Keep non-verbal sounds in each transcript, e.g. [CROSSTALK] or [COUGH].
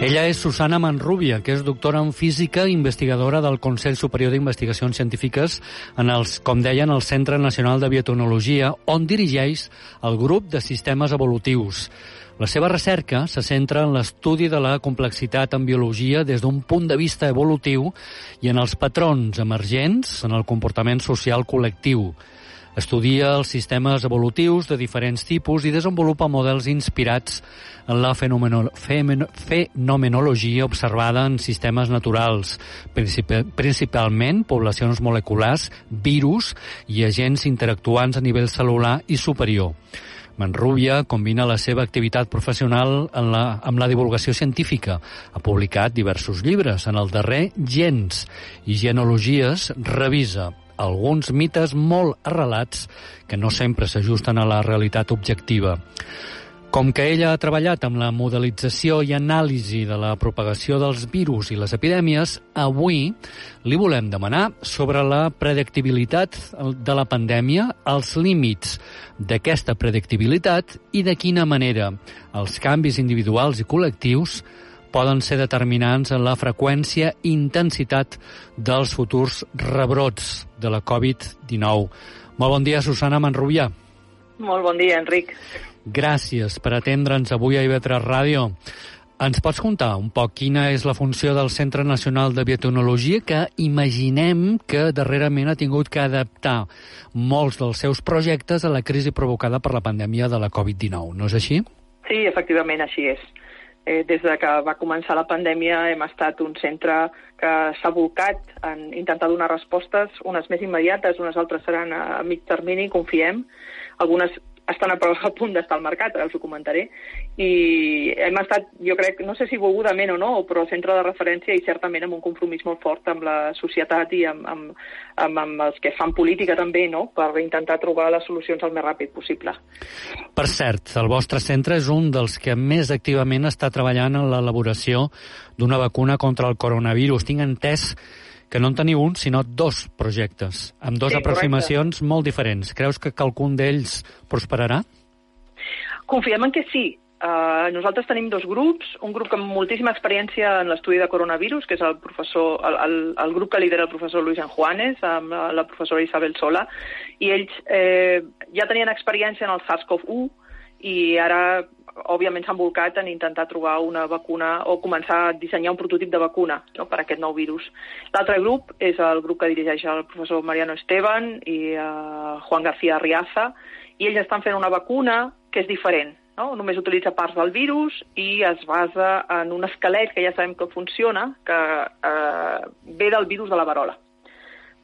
Ella és Susana Manrubia, que és doctora en física i investigadora del Consell Superior d'Investigacions Científiques en els, com deien, el Centre Nacional de Biotecnologia, on dirigeix el grup de sistemes evolutius. La seva recerca se centra en l'estudi de la complexitat en biologia des d'un punt de vista evolutiu i en els patrons emergents en el comportament social col·lectiu. Estudia els sistemes evolutius de diferents tipus i desenvolupa models inspirats en la fenomenologia observada en sistemes naturals, principalment poblacions moleculars, virus i agents interactuants a nivell celular i superior. Manrubia combina la seva activitat professional en la, amb la divulgació científica. Ha publicat diversos llibres. En el darrer, Gens i Genealogies revisa alguns mites molt arrelats que no sempre s'ajusten a la realitat objectiva. Com que ella ha treballat amb la modelització i anàlisi de la propagació dels virus i les epidèmies, avui li volem demanar sobre la predictibilitat de la pandèmia, els límits d'aquesta predictibilitat i de quina manera els canvis individuals i col·lectius poden ser determinants en la freqüència i intensitat dels futurs rebrots de la Covid-19. Molt bon dia, Susana Manrubià. Molt bon dia, Enric. Gràcies per atendre'ns avui a IB3 Ràdio. Ens pots contar un poc quina és la funció del Centre Nacional de Biotecnologia que imaginem que darrerament ha tingut que adaptar molts dels seus projectes a la crisi provocada per la pandèmia de la Covid-19, no és així? Sí, efectivament, així és. Eh, des de que va començar la pandèmia hem estat un centre que s'ha volcat en intentar donar respostes, unes més immediates, unes altres seran a mig termini, confiem. Algunes estan a, punt d'estar al mercat, ara us ho comentaré, i hem estat, jo crec, no sé si volgudament o no, però centre de referència i certament amb un compromís molt fort amb la societat i amb, amb, amb, amb els que fan política també, no?, per intentar trobar les solucions el més ràpid possible. Per cert, el vostre centre és un dels que més activament està treballant en l'elaboració d'una vacuna contra el coronavirus. Tinc entès que no en teniu un, sinó dos projectes, amb dues sí, aproximacions correcte. molt diferents. Creus que qualcun d'ells prosperarà? Confiem en que sí. Uh, nosaltres tenim dos grups, un grup amb moltíssima experiència en l'estudi de coronavirus, que és el professor, el, el, el grup que lidera el professor Luis Juanes, amb la, la professora Isabel Sola, i ells eh, ja tenien experiència en el SARS-CoV-1 i ara òbviament s'han volcat en intentar trobar una vacuna o començar a dissenyar un prototip de vacuna no, per a aquest nou virus. L'altre grup és el grup que dirigeix el professor Mariano Esteban i uh, Juan García Riaza, i ells estan fent una vacuna que és diferent. No? Només utilitza parts del virus i es basa en un esquelet que ja sabem que funciona, que uh, ve del virus de la varola.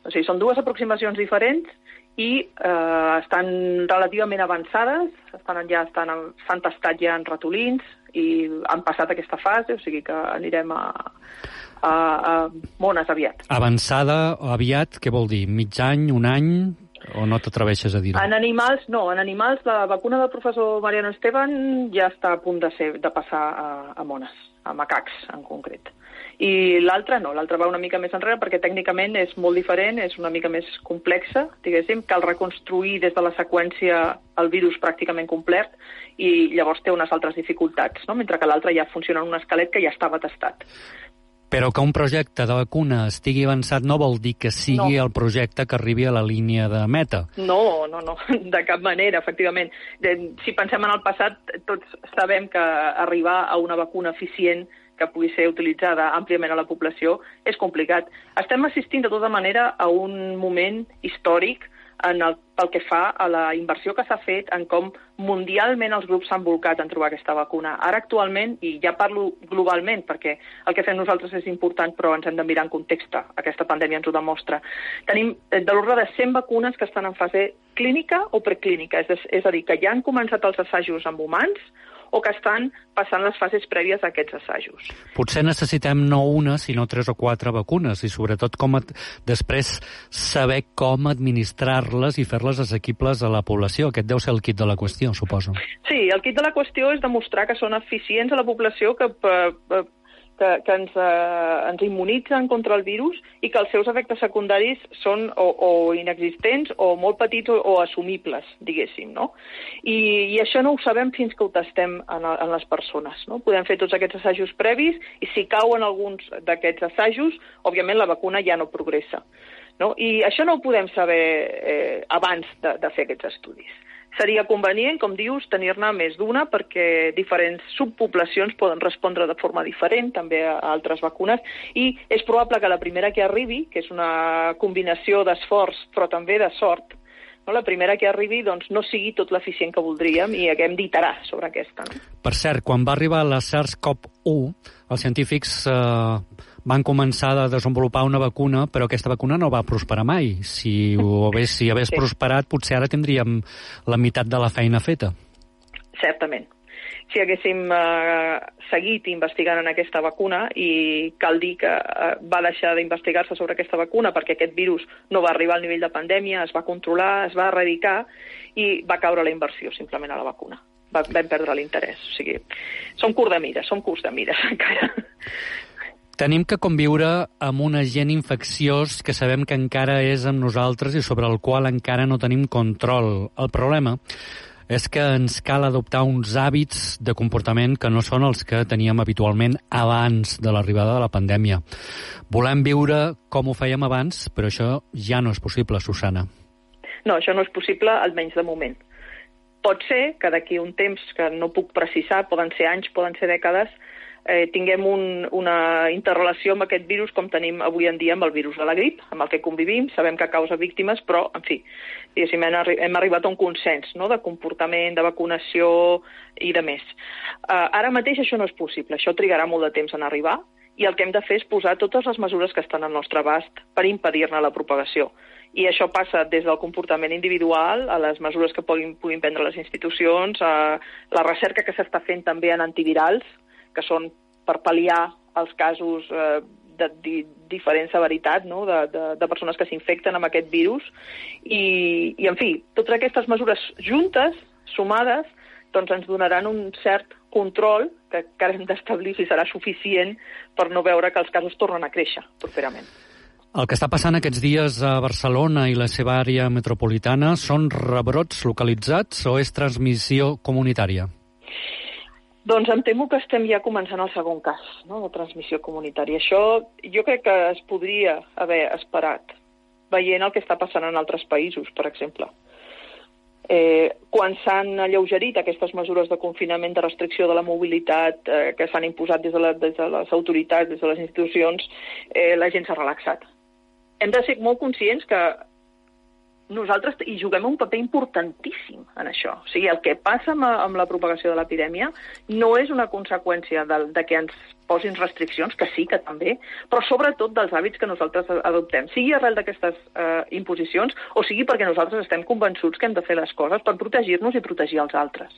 O sigui, són dues aproximacions diferents i eh, estan relativament avançades, estan ja estan s'han tastat ja en ratolins i han passat aquesta fase, o sigui que anirem a, a, a mones aviat. Avançada o aviat, què vol dir? Mig any, un any? O no t'atreveixes a dir-ho? En animals, no. En animals, la vacuna del professor Mariano Esteban ja està a punt de, ser, de passar a, a mones, a macacs en concret i l'altra no, l'altra va una mica més enrere perquè tècnicament és molt diferent, és una mica més complexa, diguéssim, cal reconstruir des de la seqüència el virus pràcticament complet i llavors té unes altres dificultats, no? mentre que l'altra ja funciona en un esquelet que ja estava testat. Però que un projecte de vacuna estigui avançat no vol dir que sigui no. el projecte que arribi a la línia de meta. No, no, no, [LAUGHS] de cap manera, efectivament. Si pensem en el passat, tots sabem que arribar a una vacuna eficient que pugui ser utilitzada àmpliament a la població és complicat. Estem assistint de tota manera a un moment històric en el, pel que fa a la inversió que s'ha fet en com mundialment els grups s'han volcat en trobar aquesta vacuna. Ara actualment, i ja parlo globalment perquè el que fem nosaltres és important però ens hem de mirar en context, aquesta pandèmia ens ho demostra, tenim eh, de l'ordre de 100 vacunes que estan en fase clínica o preclínica, és, és a dir, que ja han començat els assajos amb humans o que estan passant les fases prèvies a aquests assajos. Potser necessitem no una, sinó tres o quatre vacunes i sobretot com et, després saber com administrar-les i fer-les assequibles a la població. Aquest deu ser el kit de la qüestió, suposo. Sí, el kit de la qüestió és demostrar que són eficients a la població, que eh, que, que ens, eh, ens immunitzen contra el virus i que els seus efectes secundaris són o, o inexistents o molt petits o, o assumibles, diguéssim, no? I, I això no ho sabem fins que ho tastem en, en les persones, no? Podem fer tots aquests assajos previs i si cauen alguns d'aquests assajos, òbviament la vacuna ja no progressa. No? I això no ho podem saber eh, abans de, de fer aquests estudis. Seria convenient, com dius, tenir-ne més d'una perquè diferents subpoblacions poden respondre de forma diferent també a altres vacunes i és probable que la primera que arribi, que és una combinació d'esforç però també de sort, no? la primera que arribi doncs, no sigui tot l'eficient que voldríem i haguem d'iterar sobre aquesta. No? Per cert, quan va arribar la SARS-CoV-1, els científics eh, van començar a desenvolupar una vacuna, però aquesta vacuna no va prosperar mai. Si, ho hagués, si hagués sí. prosperat, potser ara tindríem la meitat de la feina feta. Certament. Si haguéssim eh, seguit investigant en aquesta vacuna, i cal dir que eh, va deixar d'investigar-se sobre aquesta vacuna perquè aquest virus no va arribar al nivell de pandèmia, es va controlar, es va erradicar i va caure la inversió simplement a la vacuna vam perdre l'interès. O sigui, som curt de mires, som curts de mires [LAUGHS] encara. Tenim que conviure amb un agent infecciós que sabem que encara és amb nosaltres i sobre el qual encara no tenim control. El problema és que ens cal adoptar uns hàbits de comportament que no són els que teníem habitualment abans de l'arribada de la pandèmia. Volem viure com ho fèiem abans, però això ja no és possible, Susana. No, això no és possible, almenys de moment. Pot ser que d'aquí un temps que no puc precisar, poden ser anys, poden ser dècades, eh, tinguem un, una interrelació amb aquest virus com tenim avui en dia amb el virus de la grip, amb el que convivim, sabem que causa víctimes, però, en fi, hem, arri hem arribat a un consens no?, de comportament, de vacunació i de més. Uh, ara mateix això no és possible, això trigarà molt de temps en arribar, i el que hem de fer és posar totes les mesures que estan al nostre abast per impedir-ne la propagació. I això passa des del comportament individual a les mesures que puguin, puguin prendre les institucions, a la recerca que s'està fent també en antivirals, que són per pal·liar els casos eh, de di, diferent severitat no? de, de, de persones que s'infecten amb aquest virus. I, I, en fi, totes aquestes mesures juntes, sumades, doncs ens donaran un cert control que encara hem d'establir si serà suficient per no veure que els casos tornen a créixer properament. El que està passant aquests dies a Barcelona i la seva àrea metropolitana són rebrots localitzats o és transmissió comunitària? Doncs em temo que estem ja començant el segon cas no, de transmissió comunitària. Això jo crec que es podria haver esperat, veient el que està passant en altres països, per exemple. Eh, quan s'han alleugerit aquestes mesures de confinament, de restricció de la mobilitat eh, que s'han imposat des de, la, des de les autoritats, des de les institucions, eh, la gent s'ha relaxat. Hem de ser molt conscients que nosaltres hi juguem un paper importantíssim en això. O sigui, el que passa amb, amb la propagació de l'epidèmia no és una conseqüència de, de que ens posin restriccions, que sí, que també, però sobretot dels hàbits que nosaltres adoptem, sigui arrel d'aquestes eh, imposicions o sigui perquè nosaltres estem convençuts que hem de fer les coses per protegir-nos i protegir els altres.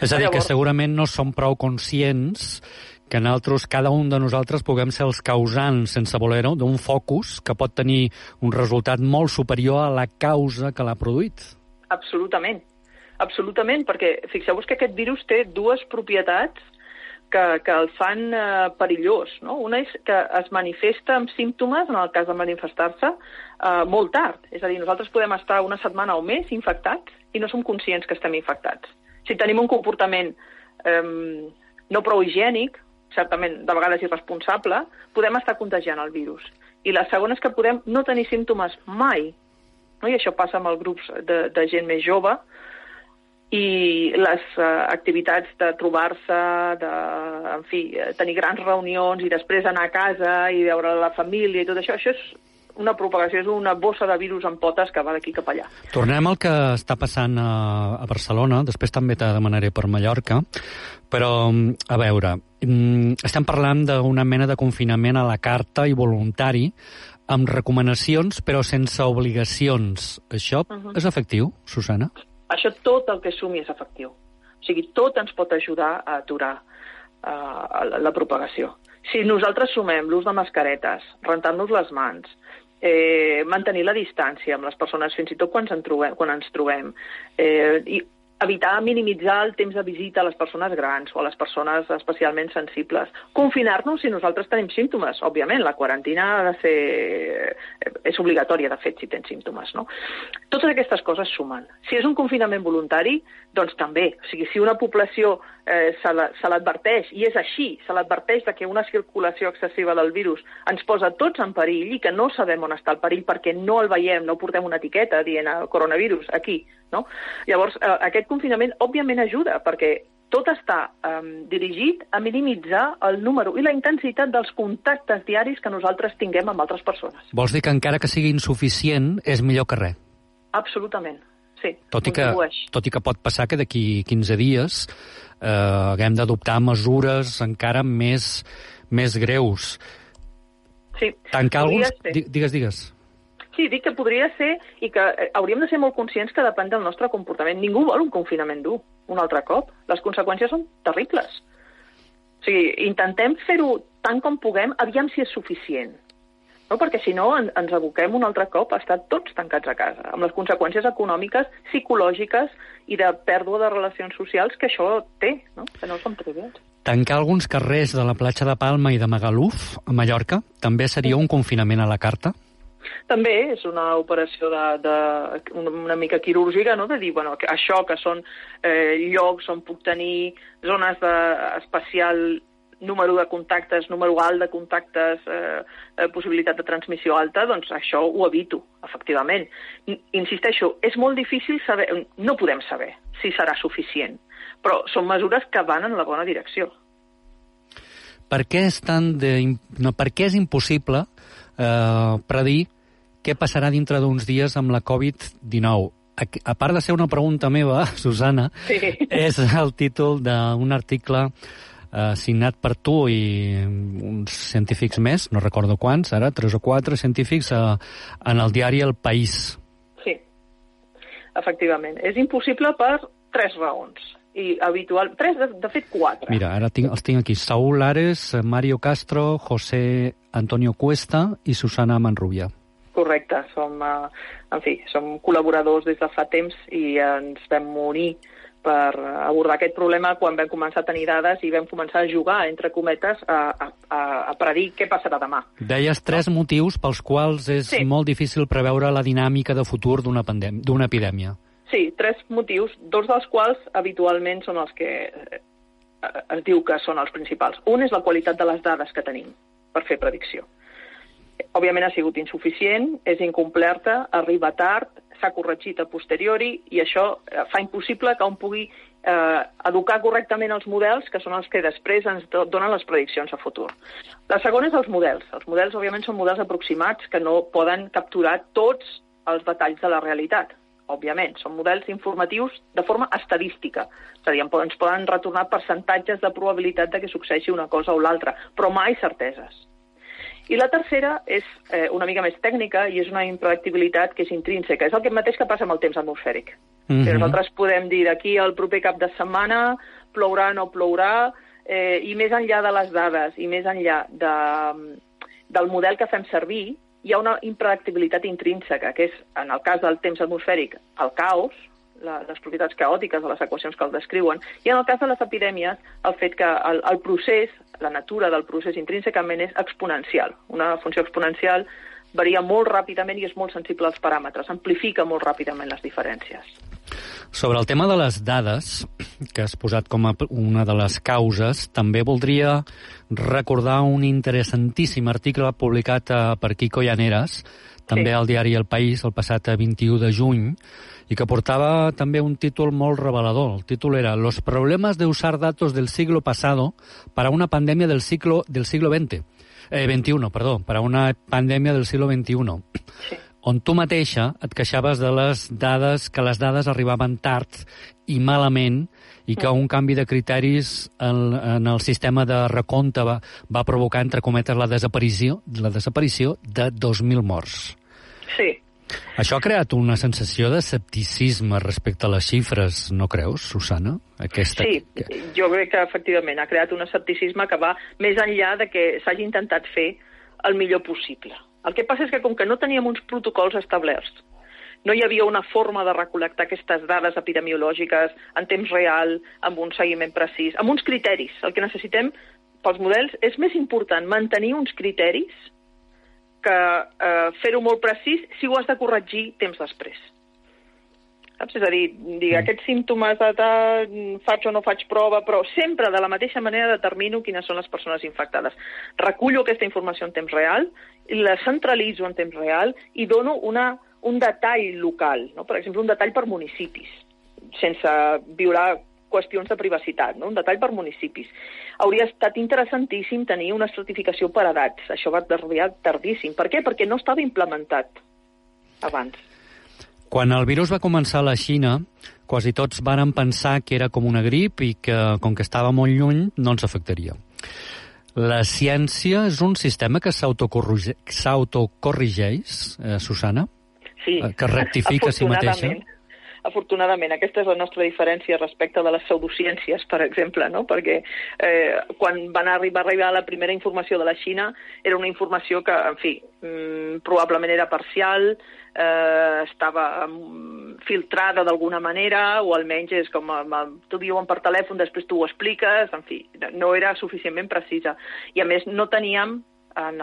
És a dir, Llavors... que segurament no som prou conscients que nosaltres, cada un de nosaltres, puguem ser els causants, sense voler-ho, d'un focus que pot tenir un resultat molt superior a la causa que l'ha produït. Absolutament. Absolutament, perquè fixeu-vos que aquest virus té dues propietats que, que el fan eh, perillós. No? Una és que es manifesta amb símptomes, en el cas de manifestar-se, eh, molt tard. És a dir, nosaltres podem estar una setmana o més infectats i no som conscients que estem infectats. Si tenim un comportament eh, no prou higiènic, certament de vegades irresponsable, podem estar contagiant el virus. I la segona és que podem no tenir símptomes mai, no? i això passa amb els grups de, de gent més jove, i les uh, activitats de trobar-se, de, en fi, tenir grans reunions i després anar a casa i veure la família i tot això, això és una propagació, és una bossa de virus en potes que va d'aquí cap allà. Tornem al que està passant a, a Barcelona, després també te demanaré per Mallorca, però, a veure, mm, estem parlant d'una mena de confinament a la carta i voluntari, amb recomanacions però sense obligacions. Això uh -huh. és efectiu, Susana? Això tot el que sumi és efectiu. O sigui, tot ens pot ajudar a aturar uh, la, la propagació. Si nosaltres sumem l'ús de mascaretes, rentant-nos les mans, eh, mantenir la distància amb les persones, fins i tot quan ens trobem, quan ens trobem. Eh, i evitar minimitzar el temps de visita a les persones grans o a les persones especialment sensibles. Confinar-nos si nosaltres tenim símptomes. Òbviament, la quarantina ha de ser... és obligatòria, de fet, si tens símptomes. No? Totes aquestes coses sumen. Si és un confinament voluntari, doncs també. O sigui, si una població eh, se l'adverteix, i és així, se l'adverteix que una circulació excessiva del virus ens posa tots en perill i que no sabem on està el perill perquè no el veiem, no portem una etiqueta dient el coronavirus aquí. No? Llavors, eh, aquest confinament òbviament ajuda perquè tot està um, dirigit a minimitzar el número i la intensitat dels contactes diaris que nosaltres tinguem amb altres persones. Vols dir que encara que sigui insuficient és millor que res? Absolutament, sí. Tot i, que, tot i que pot passar que d'aquí 15 dies eh, haguem d'adoptar mesures encara més, més greus. Sí. Tancar alguns... Digues, digues. Sí, dic que podria ser i que eh, hauríem de ser molt conscients que depèn del nostre comportament. Ningú vol un confinament dur un altre cop. Les conseqüències són terribles. O sigui, intentem fer-ho tant com puguem, aviam si és suficient no? perquè si no en, ens aboquem un altre cop a estar tots tancats a casa, amb les conseqüències econòmiques, psicològiques i de pèrdua de relacions socials que això té, no? que no són trivials. Tancar alguns carrers de la platja de Palma i de Magaluf, a Mallorca, també seria un confinament a la carta? També és una operació de, de, una mica quirúrgica, no? de dir, bueno, això que són eh, llocs on puc tenir zones de, especial número de contactes, número alt de contactes, eh, eh, possibilitat de transmissió alta, doncs això ho evito, efectivament. Insisteixo, és molt difícil saber, no podem saber si serà suficient, però són mesures que van en la bona direcció. Per què és, tan de, no, per què és impossible eh, predir què passarà dintre d'uns dies amb la Covid-19? A, a part de ser una pregunta meva, [LAUGHS] Susana, sí. és el títol d'un article eh, signat per tu i uns científics més, no recordo quants, ara, tres o quatre científics eh, en el diari El País. Sí, efectivament. És impossible per tres raons i habitual... Tres, de, de fet, quatre. Mira, ara tinc, els tinc aquí. Saúl Ares, Mario Castro, José Antonio Cuesta i Susana Manrubia. Correcte. Som, uh, en fi, som col·laboradors des de fa temps i ens vam unir per abordar aquest problema quan vam començar a tenir dades i vam començar a jugar, entre cometes, a, a, a predir què passarà demà. Deies tres no? motius pels quals és sí. molt difícil preveure la dinàmica de futur d'una epidèmia. Sí, tres motius, dos dels quals habitualment són els que eh, es diu que són els principals. Un és la qualitat de les dades que tenim per fer predicció. Òbviament ha sigut insuficient, és incomplerta, arriba tard, s'ha corregit a posteriori i això eh, fa impossible que un pugui eh, educar correctament els models, que són els que després ens donen les prediccions a futur. La segona és els models. Els models, òbviament, són models aproximats que no poden capturar tots els detalls de la realitat. Òbviament, són models informatius de forma estadística. És a dir, ens poden retornar percentatges de probabilitat de que succeeixi una cosa o l'altra, però mai certeses. I la tercera és eh, una mica més tècnica i és una impredictibilitat que és intrínseca. És el que mateix que passa amb el temps atmosfèric. Mm -hmm. Nosaltres podem dir d'aquí al proper cap de setmana plourà o no plourà, eh, i més enllà de les dades i més enllà de, del model que fem servir, hi ha una impredictibilitat intrínseca, que és, en el cas del temps atmosfèric, el caos, la, les propietats caòtiques de les equacions que el descriuen, i en el cas de les epidèmies, el fet que el, el procés, la natura del procés intrínsecament és exponencial. Una funció exponencial varia molt ràpidament i és molt sensible als paràmetres, amplifica molt ràpidament les diferències. Sobre el tema de les dades, que has posat com a una de les causes, també voldria recordar un interessantíssim article publicat eh, per Quico Llaneras, també sí. al diari El País, el passat 21 de juny, i que portava també un títol molt revelador. El títol era Los problemas de usar datos del siglo pasado para una pandemia del siglo, del siglo XX. eh, 21, perdó, per a una pandèmia del segle XXI. Sí on tu mateixa et queixaves de les dades, que les dades arribaven tard i malament i que un canvi de criteris en, en el sistema de recompte va, va provocar, entre cometes, la desaparició, la desaparició de 2.000 morts. Sí. Això ha creat una sensació d'escepticisme respecte a les xifres, no creus, Susana? Aquesta... Sí, jo crec que efectivament ha creat un escepticisme que va més enllà de que s'hagi intentat fer el millor possible. El que passa és que com que no teníem uns protocols establerts, no hi havia una forma de recol·lectar aquestes dades epidemiològiques en temps real, amb un seguiment precís, amb uns criteris. El que necessitem pels models és més important mantenir uns criteris que eh, fer-ho molt precís si ho has de corregir temps després. Saps? És a dir, dir mm. aquests símptomes de tal, faig o no faig prova, però sempre de la mateixa manera determino quines són les persones infectades. Recullo aquesta informació en temps real, la centralitzo en temps real i dono una, un detall local, no? per exemple, un detall per municipis, sense violar qüestions de privacitat, no? un detall per municipis. Hauria estat interessantíssim tenir una estratificació per edats. Això va arribar tardíssim. Per què? Perquè no estava implementat abans. Quan el virus va començar a la Xina, quasi tots varen pensar que era com una grip i que, com que estava molt lluny, no ens afectaria. La ciència és un sistema que s'autocorrigeix, eh, Susana? Sí, eh, que rectifica a si mateixa? afortunadament. Aquesta és la nostra diferència respecte de les pseudociències, per exemple, no? perquè eh, quan van arribar, arribar la primera informació de la Xina era una informació que, en fi, mm, probablement era parcial, eh, estava mm, filtrada d'alguna manera, o almenys és com t'ho diuen per telèfon, després tu ho expliques, en fi, no era suficientment precisa. I a més no teníem en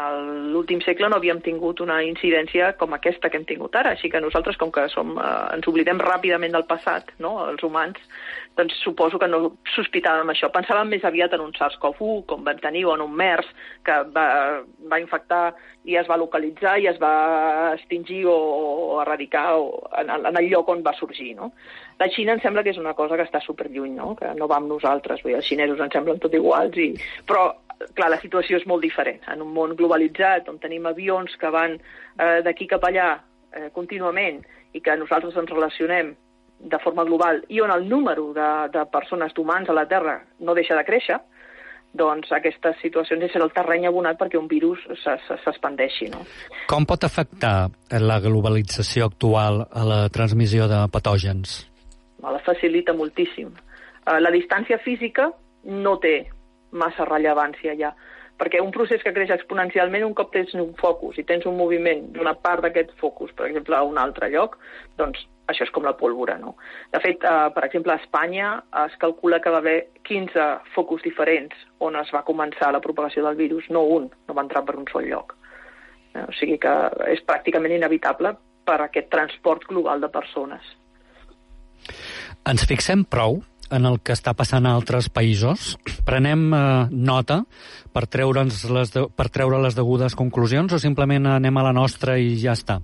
l'últim segle no havíem tingut una incidència com aquesta que hem tingut ara, així que nosaltres, com que som, eh, ens oblidem ràpidament del passat, no?, els humans, doncs suposo que no sospitàvem això. Pensàvem més aviat en un SARS-CoV-1, com vam tenir, o en un MERS, que va, va infectar i es va localitzar i es va extingir o, o erradicar o, en, en el lloc on va sorgir, no? La Xina em sembla que és una cosa que està superlluny, no? que no va amb nosaltres, vull dir, els xinesos ens semblen tot iguals, i... però clar, la situació és molt diferent. En un món globalitzat, on tenim avions que van eh, d'aquí cap allà eh, contínuament i que nosaltres ens relacionem de forma global i on el número de, de persones, d'humans a la Terra no deixa de créixer, doncs aquestes situacions és el terreny abonat perquè un virus s'expandeixi. No? Com pot afectar la globalització actual a la transmissió de patògens? La facilita moltíssim. Eh, la distància física no té massa rellevància ja perquè un procés que creix exponencialment un cop tens un focus i tens un moviment d'una part d'aquest focus, per exemple, a un altre lloc, doncs això és com la pólvora, no? De fet, eh, per exemple, a Espanya es calcula que va haver 15 focus diferents on es va començar la propagació del virus, no un, no va entrar per un sol lloc. Eh, o sigui que és pràcticament inevitable per aquest transport global de persones. Ens fixem prou en el que està passant a altres països? Prenem eh, nota per, treure'ns les de, per treure les degudes conclusions o simplement anem a la nostra i ja està?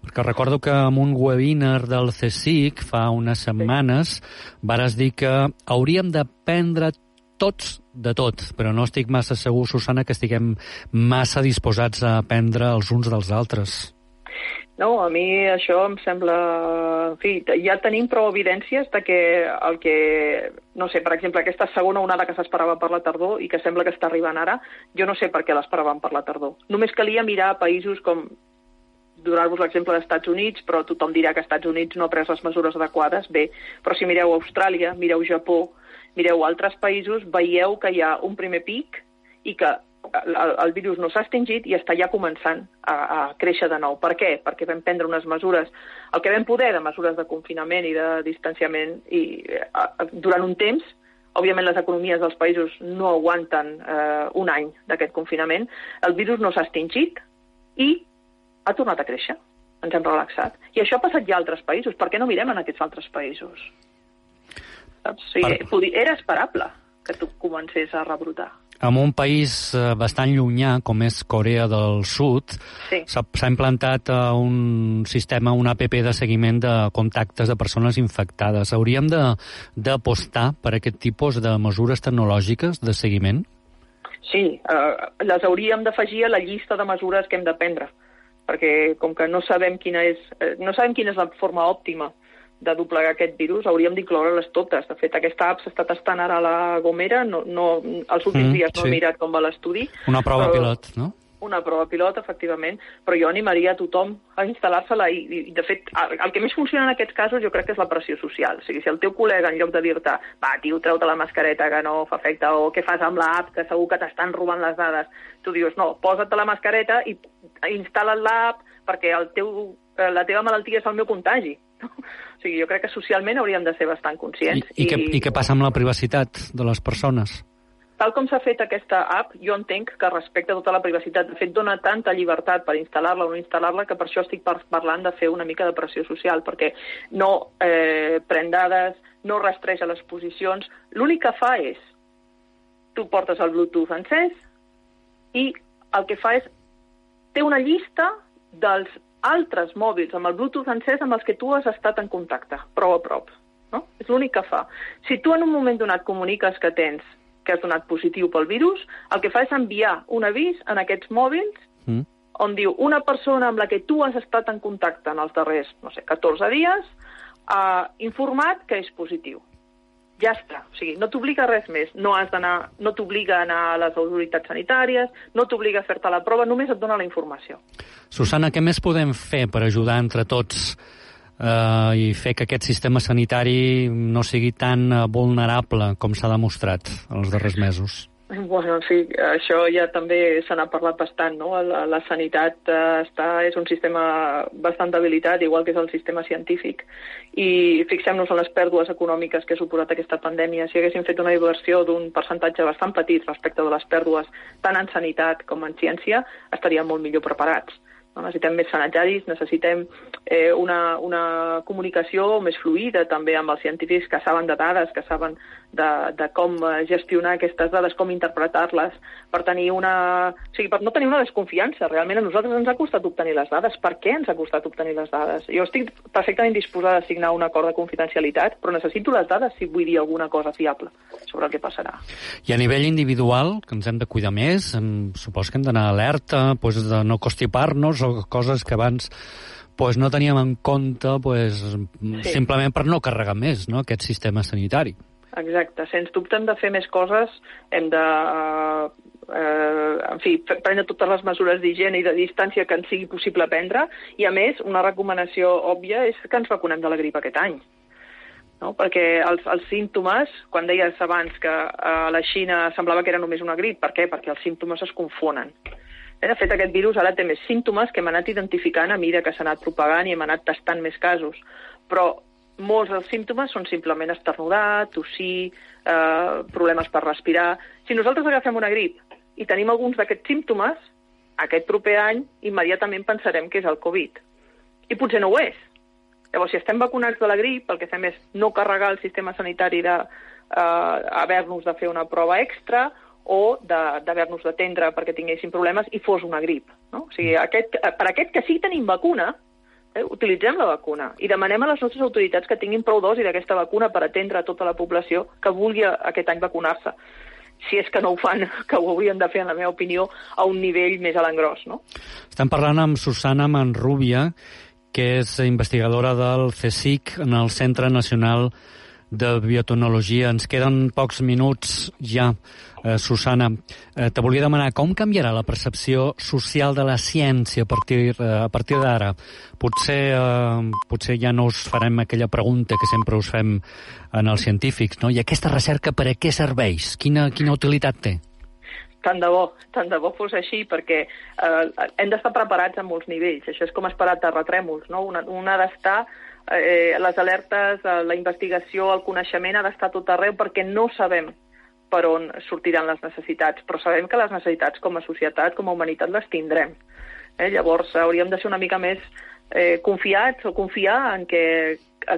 Perquè recordo que en un webinar del CSIC fa unes setmanes vares dir que hauríem d'aprendre tots de tot, però no estic massa segur, Susana, que estiguem massa disposats a aprendre els uns dels altres. No, a mi això em sembla... En fi, ja tenim prou evidències de que el que... No sé, per exemple, aquesta segona onada que s'esperava per la tardor i que sembla que està arribant ara, jo no sé per què l'esperaven per la tardor. Només calia mirar països com donar-vos l'exemple dels Estats Units, però tothom dirà que Estats Units no ha pres les mesures adequades. Bé, però si mireu Austràlia, mireu Japó, mireu altres països, veieu que hi ha un primer pic i que el, el virus no s'ha extingit i està ja començant a, a créixer de nou. Per què? Perquè vam prendre unes mesures, el que vam poder de mesures de confinament i de distanciament i a, a, durant un temps, òbviament les economies dels països no aguanten eh, un any d'aquest confinament, el virus no s'ha extingit i ha tornat a créixer. Ens hem relaxat. I això ha passat ja a altres països. Per què no mirem en aquests altres països? Saps? O sigui. Era esperable que tu comencés a rebrotar en un país eh, bastant llunyà, com és Corea del Sud, s'ha sí. implantat uh, un sistema, un APP de seguiment de contactes de persones infectades. Hauríem d'apostar per aquest tipus de mesures tecnològiques de seguiment? Sí, eh, les hauríem d'afegir a la llista de mesures que hem de prendre, perquè com que no sabem quina és, eh, no sabem quina és la forma òptima de doblegar aquest virus, hauríem d'incloure-les totes. De fet, aquesta app s'està tastant ara a la Gomera, no, no, els últims mm, dies no sí. he mirat com va l'estudi. Una prova però, pilot, no? una prova pilot, efectivament, però jo animaria a tothom a instal·lar-se-la i, i, de fet, el que més funciona en aquests casos jo crec que és la pressió social. O sigui, si el teu col·lega, en lloc de dir-te, va, tio, treu-te la mascareta que no fa efecte, o què fas amb l'app, que segur que t'estan robant les dades, tu dius, no, posa't la mascareta i instal·la't l'app perquè el teu, eh, la teva malaltia és el meu contagi. O sigui, jo crec que socialment hauríem de ser bastant conscients. I, i, i... Què, i què passa amb la privacitat de les persones? Tal com s'ha fet aquesta app, jo entenc que respecta tota la privacitat. De fet, dona tanta llibertat per instal·lar-la o no instal·lar-la que per això estic parlant de fer una mica de pressió social, perquè no eh, pren dades, no rastreja les posicions. L'únic que fa és, tu portes el Bluetooth encès i el que fa és, té una llista dels altres mòbils amb el Bluetooth encès amb els que tu has estat en contacte, prou a prop. No? És l'únic que fa. Si tu en un moment donat comuniques que tens que has donat positiu pel virus, el que fa és enviar un avís en aquests mòbils mm. on diu una persona amb la que tu has estat en contacte en els darrers, no sé, 14 dies, ha informat que és positiu. Ja està. O sigui, no t'obliga res més. No has d'anar, no t'obliga a anar a les autoritats sanitàries, no t'obliga a fer-te la prova, només et dona la informació. Susana, què més podem fer per ajudar entre tots eh, i fer que aquest sistema sanitari no sigui tan eh, vulnerable com s'ha demostrat els darrers mesos? Bueno, en fi, això ja també se n'ha parlat bastant, no? La, la sanitat eh, està, és un sistema bastant debilitat, igual que és el sistema científic, i fixem-nos en les pèrdues econòmiques que ha suposat aquesta pandèmia. Si haguéssim fet una inversió d'un percentatge bastant petit respecte de les pèrdues tant en sanitat com en ciència, estaríem molt millor preparats. No? Necessitem més sanitaris, necessitem eh, una, una comunicació més fluida també amb els científics que saben de dades, que saben de, de com gestionar aquestes dades, com interpretar-les, per tenir una... O sigui, per no tenir una desconfiança. Realment a nosaltres ens ha costat obtenir les dades. Per què ens ha costat obtenir les dades? Jo estic perfectament disposada a signar un acord de confidencialitat, però necessito les dades si vull dir alguna cosa fiable sobre el que passarà. I a nivell individual, que ens hem de cuidar més, em, supos que hem d'anar alerta, pues, de no constipar-nos o coses que abans pues, no teníem en compte pues, sí. simplement per no carregar més no, aquest sistema sanitari. Exacte. Sens dubte hem de fer més coses, hem de eh, en fi, prendre totes les mesures d'higiene i de distància que ens sigui possible prendre, i a més, una recomanació òbvia és que ens vacunem de la grip aquest any. No? Perquè els, els símptomes, quan deies abans que a la Xina semblava que era només una grip, per què? Perquè els símptomes es confonen. Eh, de fet, aquest virus ara té més símptomes que hem anat identificant a mesura que s'ha anat propagant i hem anat tastant més casos. Però molts dels símptomes són simplement esternudar, tossir, eh, problemes per respirar. Si nosaltres agafem una grip i tenim alguns d'aquests símptomes, aquest proper any immediatament pensarem que és el Covid. I potser no ho és. Llavors, si estem vacunats de la grip, el que fem és no carregar el sistema sanitari de eh, haver-nos de fer una prova extra o d'haver-nos d'atendre perquè tinguéssim problemes i fos una grip. No? O sigui, aquest, per aquest que sí tenim vacuna, Eh, utilitzem la vacuna i demanem a les nostres autoritats que tinguin prou dosi d'aquesta vacuna per atendre tota la població que vulgui aquest any vacunar-se si és que no ho fan, [LAUGHS] que ho haurien de fer, en la meva opinió, a un nivell més a l'engròs. No? Estem parlant amb Susana Manrubia, que és investigadora del CSIC en el Centre Nacional de Biotecnologia. Ens queden pocs minuts ja Eh, Susana, eh, te volia demanar com canviarà la percepció social de la ciència a partir, eh, a partir d'ara? Potser, eh, potser ja no us farem aquella pregunta que sempre us fem en els científics, no? I aquesta recerca per a què serveix? Quina, quina utilitat té? Tant de bo, tant de bo fos així, perquè eh, hem d'estar preparats a molts nivells. Això és com esperar terratrèmols, no? Una, una ha d'estar eh, les alertes, eh, la investigació, el coneixement ha d'estar tot arreu perquè no sabem per on sortiran les necessitats, però sabem que les necessitats com a societat, com a humanitat, les tindrem. Eh? Llavors, hauríem de ser una mica més eh, confiats o confiar en que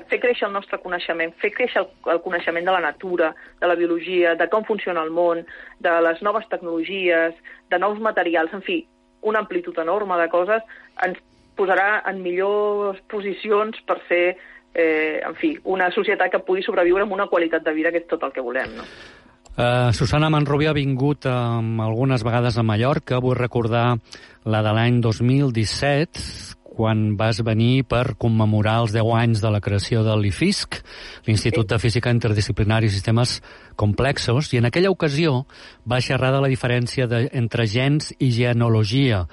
fer créixer el nostre coneixement, fer créixer el, el coneixement de la natura, de la biologia, de com funciona el món, de les noves tecnologies, de nous materials, en fi, una amplitud enorme de coses, ens posarà en millors posicions per ser, eh, en fi, una societat que pugui sobreviure amb una qualitat de vida que és tot el que volem. No? Uh, Susana Manrubia ha vingut um, algunes vegades a Mallorca. Vull recordar la de l'any 2017, quan vas venir per commemorar els 10 anys de la creació de l'IFISC, l'Institut de Física Interdisciplinari i Sistemes Complexos, i en aquella ocasió va xerrar de la diferència de, entre gens i genealogia.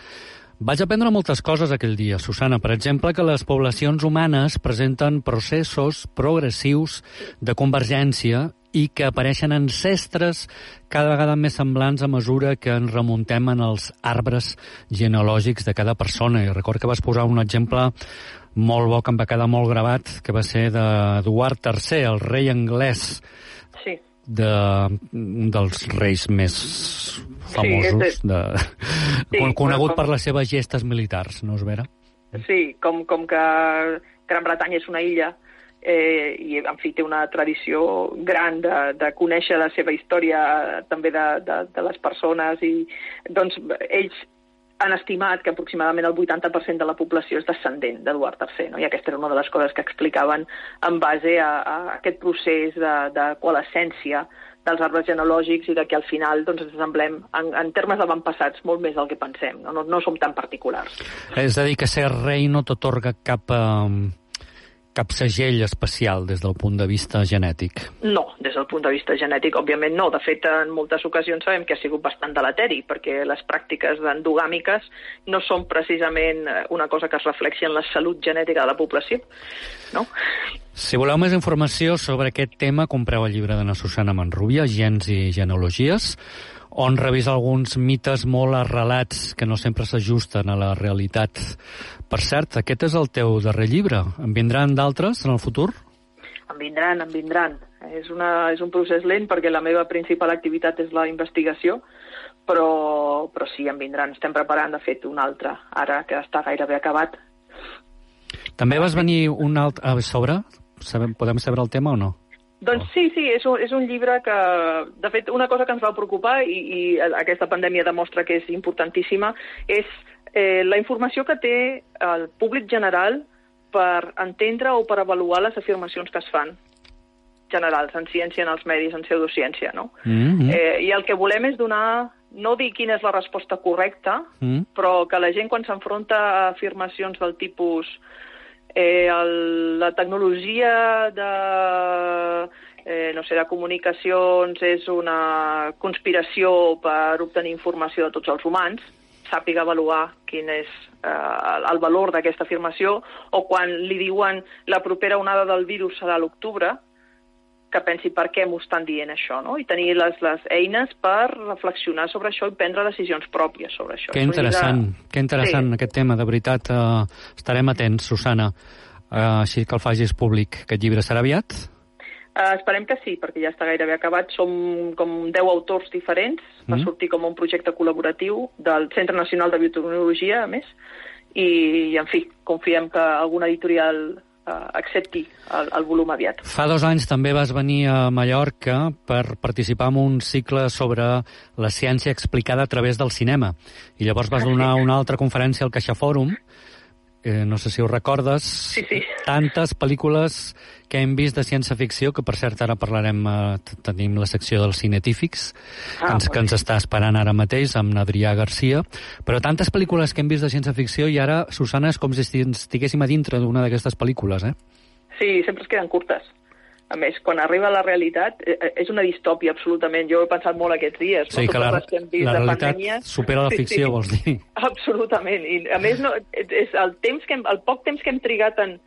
Vaig aprendre moltes coses aquell dia, Susana. Per exemple, que les poblacions humanes presenten processos progressius de convergència i que apareixen ancestres cada vegada més semblants a mesura que ens remuntem en els arbres genealògics de cada persona. I record que vas posar un exemple molt bo que em va quedar molt gravat, que va ser d'Eduard III, el rei anglès. De, un dels reis més famosos, sí, de, sí, conegut com... per les seves gestes militars, no és vera? Sí, com, com que Gran Bretanya és una illa, eh, i en fi té una tradició gran de, de conèixer la seva història també de, de, de les persones i doncs ells han estimat que aproximadament el 80% de la població és descendent d'Eduard III, no? i aquesta era una de les coses que explicaven en base a, a aquest procés de, de coalescència dels arbres genealògics i de que al final doncs, ens semblem, en, en termes d'avantpassats, molt més del que pensem. No? No, no som tan particulars. És a dir, que ser rei no t'otorga cap... Eh cap segell especial des del punt de vista genètic? No, des del punt de vista genètic, òbviament no. De fet, en moltes ocasions sabem que ha sigut bastant delateri, perquè les pràctiques endogàmiques no són precisament eh, una cosa que es reflexi en la salut genètica de la població, no? Si voleu més informació sobre aquest tema, compreu el llibre de la Susana Manrubia, Gens i Genealogies, on revisa alguns mites molt arrelats que no sempre s'ajusten a la realitat. Per cert, aquest és el teu darrer llibre. En vindran d'altres en el futur? En vindran, en vindran. És, una, és un procés lent perquè la meva principal activitat és la investigació, però, però sí, en vindran. Estem preparant, de fet, un altre, ara que està gairebé acabat. També vas venir un altre a sobre? Sabem, podem saber el tema o no? Doncs sí, sí, és un, és un llibre que, de fet, una cosa que ens va preocupar i, i aquesta pandèmia demostra que és importantíssima és eh, la informació que té el públic general per entendre o per avaluar les afirmacions que es fan generals en ciència, en els medis, en pseudociència, no? Mm -hmm. eh, I el que volem és donar, no dir quina és la resposta correcta, mm -hmm. però que la gent quan s'enfronta a afirmacions del tipus eh, el, la tecnologia de, eh, no sé, de comunicacions és una conspiració per obtenir informació de tots els humans, sàpiga avaluar quin és eh, el valor d'aquesta afirmació, o quan li diuen la propera onada del virus serà l'octubre, que pensi per què m'ho estan dient això, no? I tenir les, les eines per reflexionar sobre això i prendre decisions pròpies sobre això. Que interessant, llibre... que interessant sí. aquest tema, de veritat. Uh, estarem atents, Susana. Uh, així que el facis públic. Aquest llibre serà aviat? Uh, esperem que sí, perquè ja està gairebé acabat. Som com 10 autors diferents. Mm. Va sortir com un projecte col·laboratiu del Centre Nacional de Biotecnologia, a més, i, i en fi, confiem que alguna editorial accepti el, el volum aviat. Fa dos anys també vas venir a Mallorca per participar en un cicle sobre la ciència explicada a través del cinema. I llavors vas donar una altra conferència al Caixa Fòrum eh, no sé si ho recordes, sí, sí. tantes pel·lícules que hem vist de ciència-ficció, que per cert ara parlarem, eh, tenim la secció dels cinetífics, ah, que, ens, que ens està esperant ara mateix amb Adrià Garcia, però tantes pel·lícules que hem vist de ciència-ficció i ara, Susana, és com si estiguéssim a dintre d'una d'aquestes pel·lícules, eh? Sí, sempre es queden curtes. A més, quan arriba la realitat, eh, eh, és una distòpia, absolutament. Jo he pensat molt aquests dies. Sí, no? que la, que que la realitat pandèmies... supera la ficció, sí, sí. vols dir? [LAUGHS] Absolutament. I, a més, no, és el, temps que hem, el poc temps que hem trigat en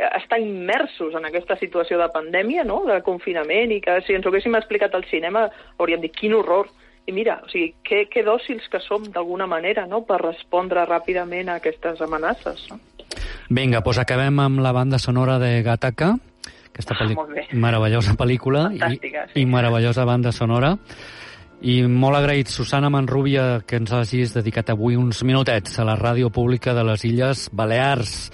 estar immersos en aquesta situació de pandèmia, no? de confinament, i que si ens ho haguéssim explicat al cinema hauríem dit quin horror. I mira, o sigui, que, que dòcils que som d'alguna manera no? per respondre ràpidament a aquestes amenaces. No? Vinga, doncs acabem amb la banda sonora de Gataka, aquesta pel·li... ah, meravellosa pel·lícula i, sí. i meravellosa banda sonora. I molt agraït, Susana Manrúbia, que ens hagis dedicat avui uns minutets a la ràdio pública de les Illes Balears.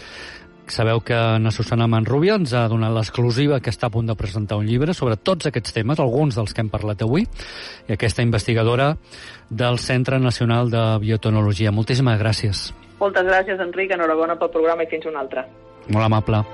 Sabeu que na Susana Manrúbia ens ha donat l'exclusiva que està a punt de presentar un llibre sobre tots aquests temes, alguns dels que hem parlat avui, i aquesta investigadora del Centre Nacional de Biotonologia. Moltíssimes gràcies. Moltes gràcies, Enric. Enhorabona pel programa i fins un altre. Molt amable.